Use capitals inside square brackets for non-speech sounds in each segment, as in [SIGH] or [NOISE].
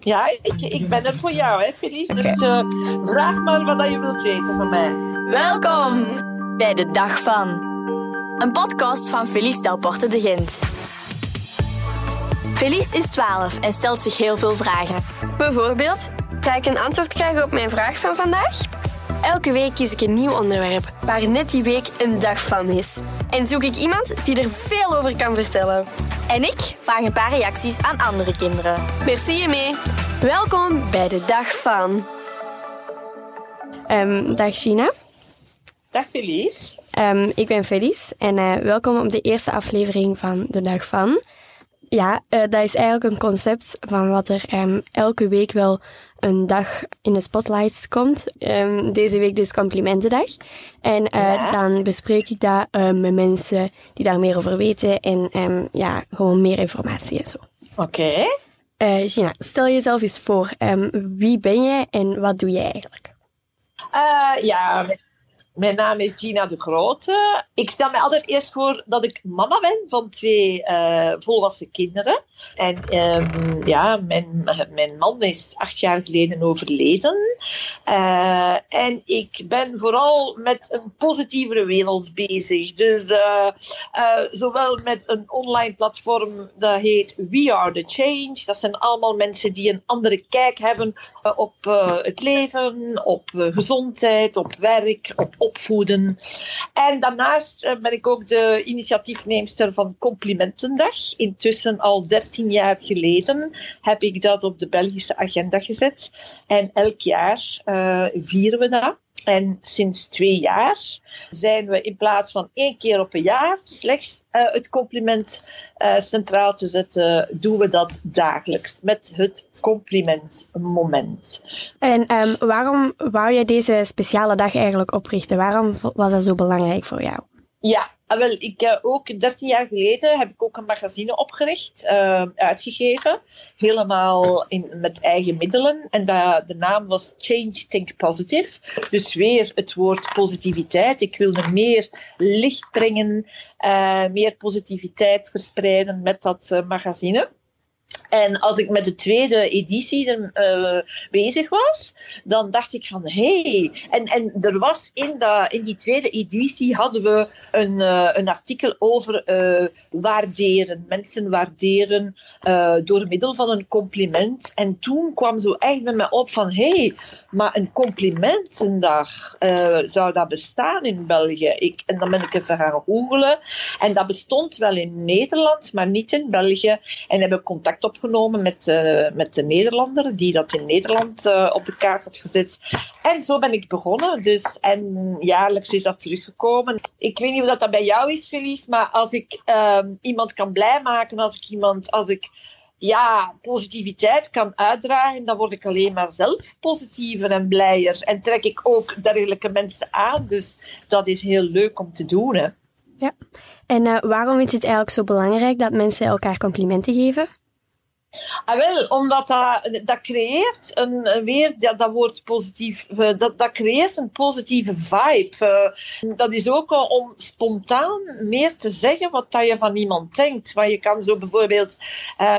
Ja, ik, ik ben er voor jou, hè, Felice. Dus uh, vraag maar wat je wilt weten van mij. Welkom bij de Dag van. Een podcast van Felice Delporte de Gent. Felice is 12 en stelt zich heel veel vragen. Bijvoorbeeld, ga ik een antwoord krijgen op mijn vraag van vandaag? Elke week kies ik een nieuw onderwerp waar net die week een dag van is. En zoek ik iemand die er veel over kan vertellen. En ik vraag een paar reacties aan andere kinderen. Merci mee. Welkom bij de dag van. Um, dag Gina. Dag Felice. Um, ik ben Felice en uh, welkom op de eerste aflevering van de dag van. Ja, uh, dat is eigenlijk een concept van wat er um, elke week wel een dag in de spotlights komt. Um, deze week dus Complimentendag. En uh, ja. dan bespreek ik dat uh, met mensen die daar meer over weten en um, ja, gewoon meer informatie en zo. Oké. Okay. Gina, stel jezelf eens voor. wie ben je en wat doe je eigenlijk? ja, mijn naam is Gina de Grote. Ik stel me altijd eerst voor dat ik mama ben van twee uh, volwassen kinderen. En um, ja, mijn, mijn man is acht jaar geleden overleden. Uh, en ik ben vooral met een positievere wereld bezig. Dus uh, zowel met een online platform dat heet We Are The Change. Dat zijn allemaal mensen die een andere kijk hebben op het leven, op gezondheid, op werk, op En daarnaast ben ik ook de initiatiefneemster van Complimentendag. Intussen al 13 jaar geleden heb ik dat op de Belgische agenda gezet. En elk jaar uh, vieren we dat. En sinds twee jaar zijn we in plaats van één keer op een jaar slechts uh, het compliment uh, centraal te zetten, doen we dat dagelijks met het complimentmoment. En um, waarom wou je deze speciale dag eigenlijk oprichten? Waarom was dat zo belangrijk voor jou? Ja, Ah, wel, ik, uh, ook 13 jaar geleden heb ik ook een magazine opgericht, uh, uitgegeven. Helemaal in, met eigen middelen. En dat, de naam was Change Think Positive. Dus weer het woord positiviteit. Ik wilde meer licht brengen, uh, meer positiviteit verspreiden met dat magazine. En als ik met de tweede editie er, uh, bezig was, dan dacht ik van hé. Hey. En, en er was in, dat, in die tweede editie hadden we een, uh, een artikel over uh, waarderen. Mensen waarderen door middel van een compliment. En toen kwam zo echt bij me op van hé, hey, maar een complimentendag, zou dat bestaan in België? Ik, en dan ben ik even gaan googelen. En dat bestond wel in Nederland, maar niet in België. En heb contact opgenomen met, uh, met de Nederlander, die dat in Nederland uh, op de kaart had gezet. En zo ben ik begonnen. Dus, en jaarlijks is dat teruggekomen. Ik weet niet of dat, dat bij jou is, Felice, maar als ik uh, iemand kan blij maken, als ik iemand, als ik ja, positiviteit kan uitdragen, dan word ik alleen maar zelf positiever en blijer. En trek ik ook dergelijke mensen aan. Dus dat is heel leuk om te doen. Hè. Ja. En uh, waarom vind je het eigenlijk zo belangrijk dat mensen elkaar complimenten geven? Ah, wel, omdat dat, dat creëert een, weer dat, woord positief, eh, dat, dat creëert een positieve vibe. Uh, dat is ook om spontaan meer te zeggen wat dat je van iemand denkt. Maar je kan zo bijvoorbeeld,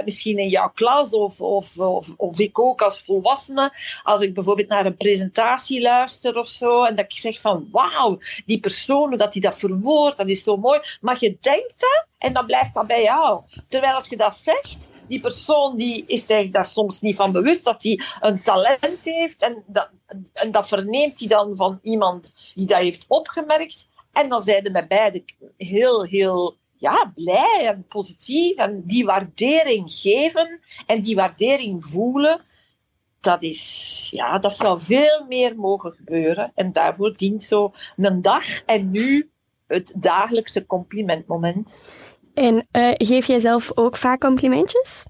misschien in jouw klas of, of, of, of, ik ook als volwassene, als ik bijvoorbeeld naar een presentatie luister of zo, en dat ik zeg van wauw, die persoon, dat hij dat verwoordt, dat is zo mooi. Maar je denkt dat en dan blijft dat bij jou. Terwijl als je dat zegt, die persoon die is zich daar soms niet van bewust dat hij een talent heeft. En dat, en dat verneemt hij dan van iemand die dat heeft opgemerkt. En dan zijn ze met beide heel, heel ja, blij en positief. En die waardering geven en die waardering voelen. Dat, is, ja, dat zou veel meer mogen gebeuren. En daarvoor dient zo een dag en nu het dagelijkse complimentmoment. En uh, geef jij zelf ook vaak complimentjes?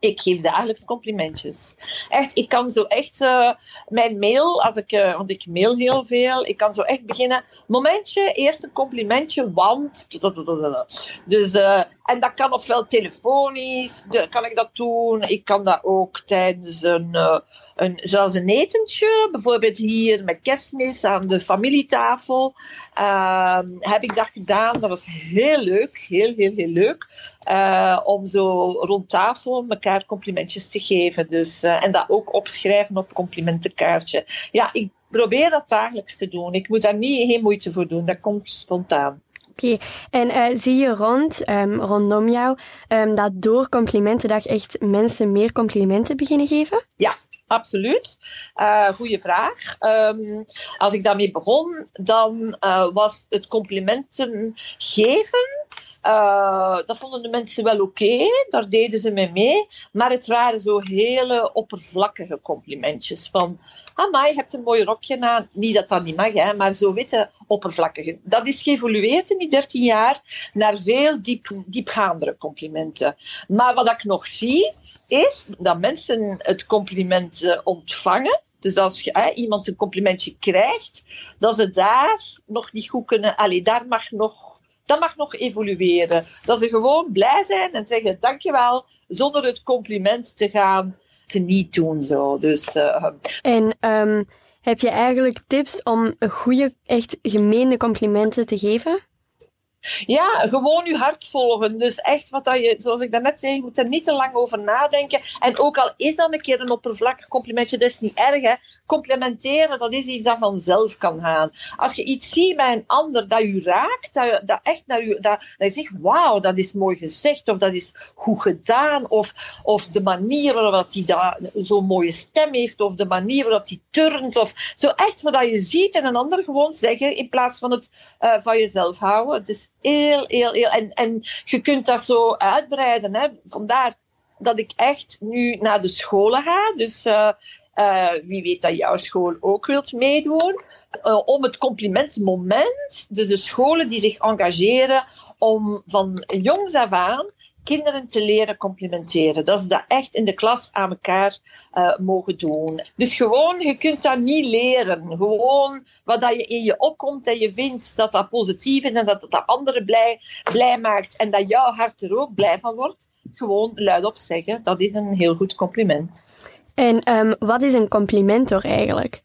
Ik geef dagelijks complimentjes. Echt, ik kan zo echt uh, mijn mail, als ik, uh, want ik mail heel veel, ik kan zo echt beginnen. Momentje, eerst een complimentje, want. Dus, en dat kan ofwel telefonisch, kan ik dat doen. Ik kan dat ook tijdens een, een, zelfs een etentje, bijvoorbeeld hier met kerstmis aan de familietafel. ehm, heb ik dat gedaan. Dat was heel leuk, heel, heel, heel leuk. Uh, om zo rond tafel elkaar complimentjes te geven. Dus, uh, en dat ook opschrijven op complimentenkaartje. Ja, ik probeer dat dagelijks te doen. Ik moet daar niet geen moeite voor doen. Dat komt spontaan. Oké, en uh, zie je rond, um, rondom jou um, dat door Complimentendag echt mensen meer complimenten beginnen geven? Ja, absoluut. Uh, goeie vraag. Um, als ik daarmee begon, dan uh, was het complimenten geven uh, dat vonden de mensen wel oké, daar deden ze mee mee. Maar het waren zo hele oppervlakkige complimentjes. Van, amai, je hebt een mooi rokje aan. Niet dat dat niet mag, hè, maar zo witte oppervlakkige. Dat is geëvolueerd in die 13 jaar naar veel diep, diepgaandere complimenten. Maar wat ik nog zie, is dat mensen het compliment uh, ontvangen. Dus als je, iemand een complimentje krijgt, dat ze daar nog niet goed kunnen... Allee, daar mag nog dat mag nog evolueren. Dat ze gewoon blij zijn en zeggen dankjewel, zonder het compliment te gaan te niet doen. Zo. Dus, uh, en um, heb je eigenlijk tips om goede, echt gemeende complimenten te geven? Ja, gewoon je hart volgen. Dus echt wat dat je, zoals ik daarnet zei, je moet er niet te lang over nadenken. En ook al is dat een keer een oppervlakkig complimentje, dat is niet erg. Hè. Complimenteren, dat is iets dat vanzelf kan gaan. Als je iets ziet bij een ander dat je raakt, dat, dat echt naar je, dat, dat je zegt, wauw, dat is mooi gezegd, of dat is goed gedaan, of, of de manier waarop hij zo'n mooie stem heeft, of de manier waarop hij turnt, of zo echt wat je ziet en een ander gewoon zeggen, in plaats van het uh, van jezelf houden. Het is heel, heel, heel... En, en je kunt dat zo uitbreiden. Hè. Vandaar dat ik echt nu naar de scholen ga. Dus uh, uh, wie weet dat jouw school ook wilt meedoen. Uh, om het complimentmoment, dus de scholen die zich engageren om van jongs af aan kinderen te leren complimenteren. Dat ze dat echt in de klas aan elkaar uh, mogen doen. Dus gewoon, je kunt dat niet leren. Gewoon wat dat je in je opkomt en je vindt dat dat positief is en dat dat anderen blij, blij maakt en dat jouw hart er ook blij van wordt. Gewoon luidop zeggen, dat is een heel goed compliment. En um, wat is een complimentor eigenlijk?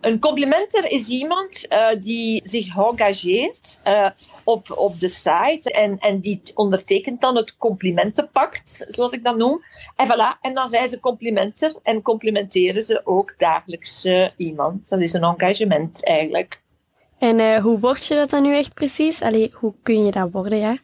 Een complimenter is iemand uh, die zich engageert uh, op, op de site en, en die ondertekent dan het complimentenpact, zoals ik dat noem. En voilà, en dan zijn ze complimenter en complimenteren ze ook dagelijks uh, iemand. Dat is een engagement eigenlijk. En hoe word je dat dan nu echt precies? Allee, hoe kun je dat worden, ja?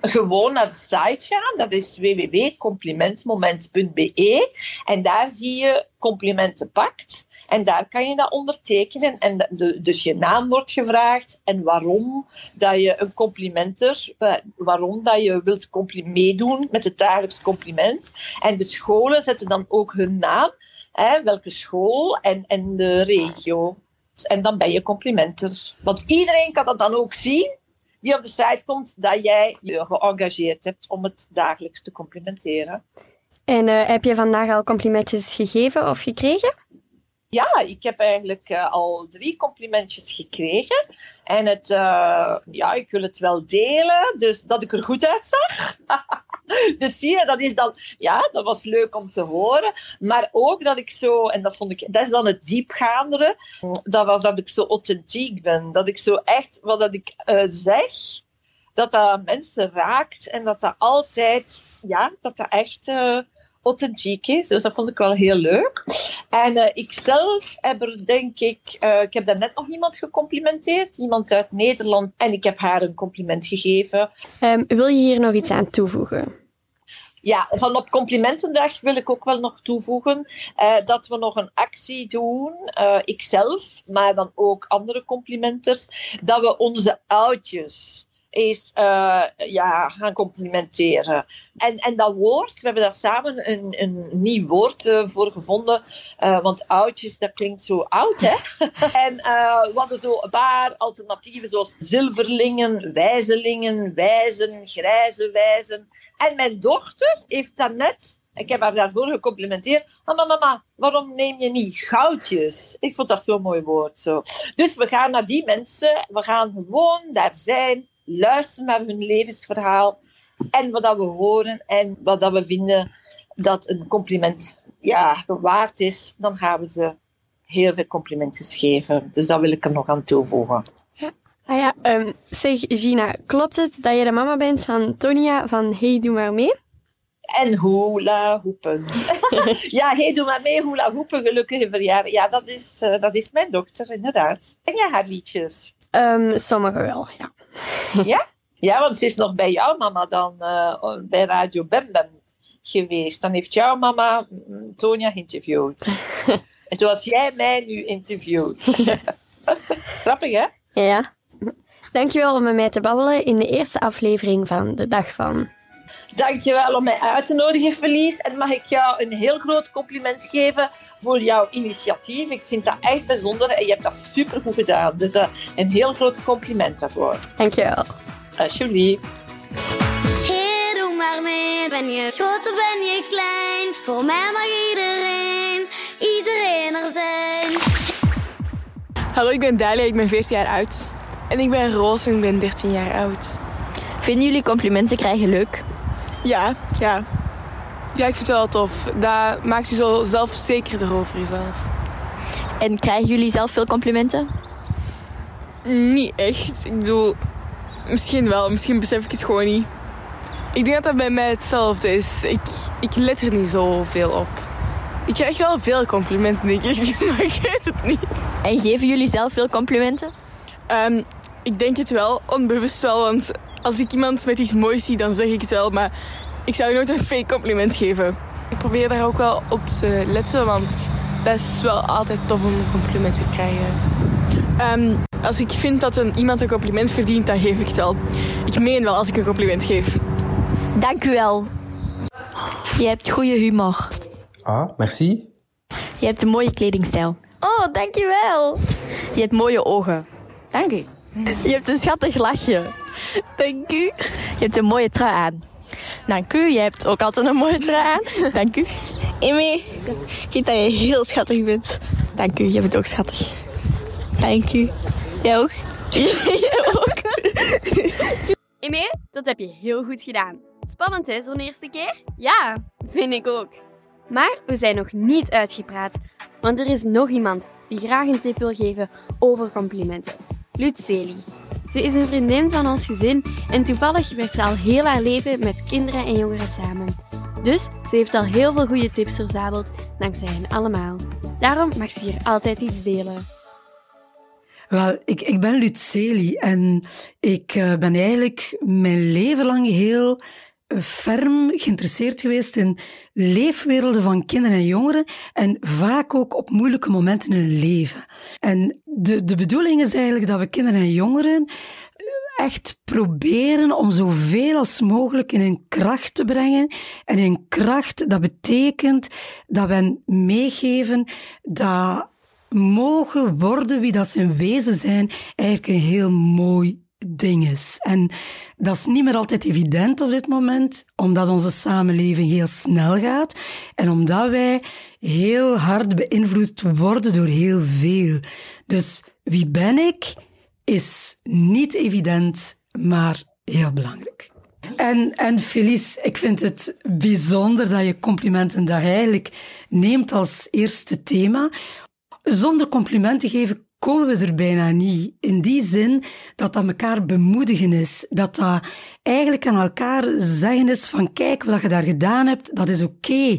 Gewoon naar de site gaan. Dat is www.complimentmoment.be. En daar zie je complimentenpact. En daar kan je dat ondertekenen. En de, dus je naam wordt gevraagd en waarom dat je een complimenter, waarom dat je wilt meedoen met het dagelijks compliment. En de scholen zetten dan ook hun naam, hè, welke school en, en de regio. En dan ben je complimenter. Want iedereen kan dat dan ook zien die op de site komt, dat jij je geëngageerd hebt om het dagelijks te complimenteren. En uh, heb je vandaag al complimentjes gegeven of gekregen? Ja, ik heb eigenlijk uh, al drie complimentjes gekregen. En het, uh, ja, ik wil het wel delen, dus dat ik er goed uitzag. [LAUGHS] dus zie je, dat is dan, ja, dat was leuk om te horen. Maar ook dat ik zo, en dat vond ik, dat is dan het diepgaandere, dat was dat ik zo authentiek ben. Dat ik zo echt, wat dat ik uh, zeg, dat dat mensen raakt en dat dat altijd, ja, dat dat echt authentiek is. Dus dat vond ik wel heel leuk. En uh, ik zelf heb er denk ik, uh, ik heb daarnet nog iemand gecomplimenteerd, iemand uit Nederland, en ik heb haar een compliment gegeven. Um, wil je hier nog iets aan toevoegen? Ja, van op Complimentendag wil ik ook wel nog toevoegen uh, dat we nog een actie doen, ikzelf, maar dan ook andere complimenters, dat we onze oudjes is uh, ja, gaan complimenteren. En, en dat woord, we hebben daar samen een, een nieuw woord uh, voor gevonden. Uh, want oudjes, dat klinkt zo oud, hè? [LAUGHS] en we hadden zo een paar alternatieven, zoals zilverlingen, wijzelingen, wijzen, grijze wijzen. En mijn dochter heeft daarnet ik heb haar daarvoor gecomplimenteerd. Mama, mama, waarom neem je niet goudjes? Ik vond dat zo'n mooi woord. Zo. Dus we gaan naar die mensen. We gaan gewoon daar zijn luisteren naar hun levensverhaal en wat dat we horen en wat dat we vinden dat een compliment ja, waard is, dan gaan we ze heel veel complimentjes geven. Dus dat wil ik er nog aan toevoegen. Ja, Ah ja, ehm, zeg Gina, klopt het dat je de mama bent van Tonia van Hey Doe Maar Mee? En hula hoepen. [LAUGHS] ja, hey, doe maar mee, hula hoepen, gelukkige verjaardag. Ja, dat is, uh, dat is mijn dochter, inderdaad. Ken jij haar liedjes? Um, sommige wel, ja. ja? Ja, want ze is nog bij jouw mama dan uh, bij Radio Bem Bem geweest. Dan heeft jouw mama mm, Tonia geïnterviewd. [LAUGHS] en zoals jij mij nu interviewt. [LAUGHS] Grappig, hè? Ja. Dankjewel om met mij te babbelen in de eerste aflevering van De Dag van. Dankjewel om mij uit te nodigen, Verlies. En mag ik jou een heel groot compliment geven voor jouw initiatief. Ik vind dat echt bijzonder en je hebt dat supergoed gedaan. Dus uh, een heel groot compliment daarvoor. Dankjewel. Alsjeblieft. Hey, doe maar mee. Ben je groot of ben je klein? Voor mij mag iedereen, iedereen er zijn. Hallo, ik ben Dalia, ik ben 14 jaar oud. En ik ben Roos en ik ben 13 jaar oud. Vinden jullie complimenten krijgen leuk? Ja, ja. Ja, ik vind het wel tof. Dat maakt je zo zelfzekerder over jezelf. En krijgen jullie zelf veel complimenten? Niet echt. Ik bedoel, misschien wel. Misschien besef ik het gewoon niet. Ik denk dat dat bij mij hetzelfde is. Ik, ik let er niet zoveel op. Ik krijg wel veel complimenten, denk ik, [LAUGHS] maar ik weet het niet. En geven jullie zelf veel complimenten? Um, ik denk het wel, onbewust wel, want als ik iemand met iets moois zie, dan zeg ik het wel. Maar ik zou nooit een fake compliment geven. Ik probeer daar ook wel op te letten, want dat is wel altijd tof om een compliment te krijgen. Um, als ik vind dat een, iemand een compliment verdient, dan geef ik het wel. Ik meen wel als ik een compliment geef. Dank u wel. Je hebt goede humor. Ah, merci. Je hebt een mooie kledingstijl. Oh, dankjewel. Je hebt mooie ogen. Dank u. Je hebt een schattig lachje. Dank u. Je hebt een mooie trui aan. Dank u. Je hebt ook altijd een mooie trui aan. Dank u. Emmy, ik vind dat je heel schattig bent. Dank u. Je bent ook schattig. Dank u. Jij ook? [LAUGHS] Jij ook. Emmy, dat heb je heel goed gedaan. Spannend hè, zo'n eerste keer? Ja, vind ik ook. Maar we zijn nog niet uitgepraat, want er is nog iemand die graag een tip wil geven over complimenten. Lutzeli. Ze is een vriendin van ons gezin en toevallig werkt ze al heel haar leven met kinderen en jongeren samen. Dus ze heeft al heel veel goede tips verzameld dankzij hen allemaal. Daarom mag ze hier altijd iets delen. Wel, ik, ik ben Lutzeli en ik uh, ben eigenlijk mijn leven lang heel ferm geïnteresseerd geweest in leefwerelden van kinderen en jongeren en vaak ook op moeilijke momenten in hun leven. En de, de bedoeling is eigenlijk dat we kinderen en jongeren echt proberen om zoveel als mogelijk in hun kracht te brengen. En in kracht, dat betekent dat we meegeven dat mogen worden wie dat ze in wezen zijn, eigenlijk een heel mooi ding is. En dat is niet meer altijd evident op dit moment, omdat onze samenleving heel snel gaat en omdat wij heel hard beïnvloed worden door heel veel. Dus wie ben ik, is niet evident, maar heel belangrijk. En, en Felice, ik vind het bijzonder dat je complimenten daar eigenlijk neemt als eerste thema. Zonder complimenten geven komen we er bijna niet. In die zin dat dat elkaar bemoedigen is. Dat dat eigenlijk aan elkaar zeggen is van kijk, wat je daar gedaan hebt, dat is oké.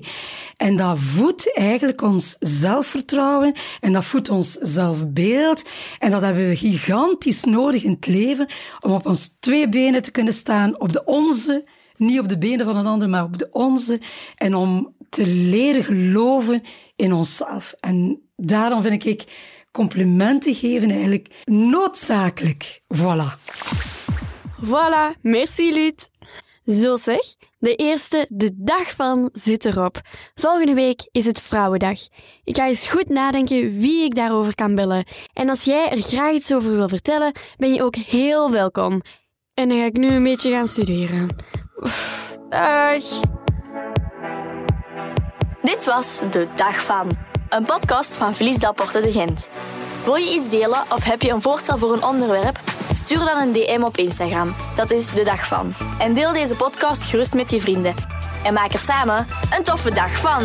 En dat voedt eigenlijk ons zelfvertrouwen en dat voedt ons zelfbeeld. En dat hebben we gigantisch nodig in het leven om op ons twee benen te kunnen staan, op de onze, niet op de benen van een ander, maar op de onze. En om te leren geloven in onszelf. En daarom vind ik complimenten geven eigenlijk noodzakelijk. Voilà. Voilà, merci Lut. Zo zeg, de eerste, de dag van, zit erop. Volgende week is het Vrouwendag. Ik ga eens goed nadenken wie ik daarover kan bellen. En als jij er graag iets over wil vertellen, ben je ook heel welkom. En dan ga ik nu een beetje gaan studeren. Dag. Dit was de dag van. Een podcast van Felice Delporte de Gent. Wil je iets delen of heb je een voorstel voor een onderwerp? Stuur dan een DM op Instagram. Dat is de dag van. En deel deze podcast gerust met je vrienden. En maak er samen een toffe dag van.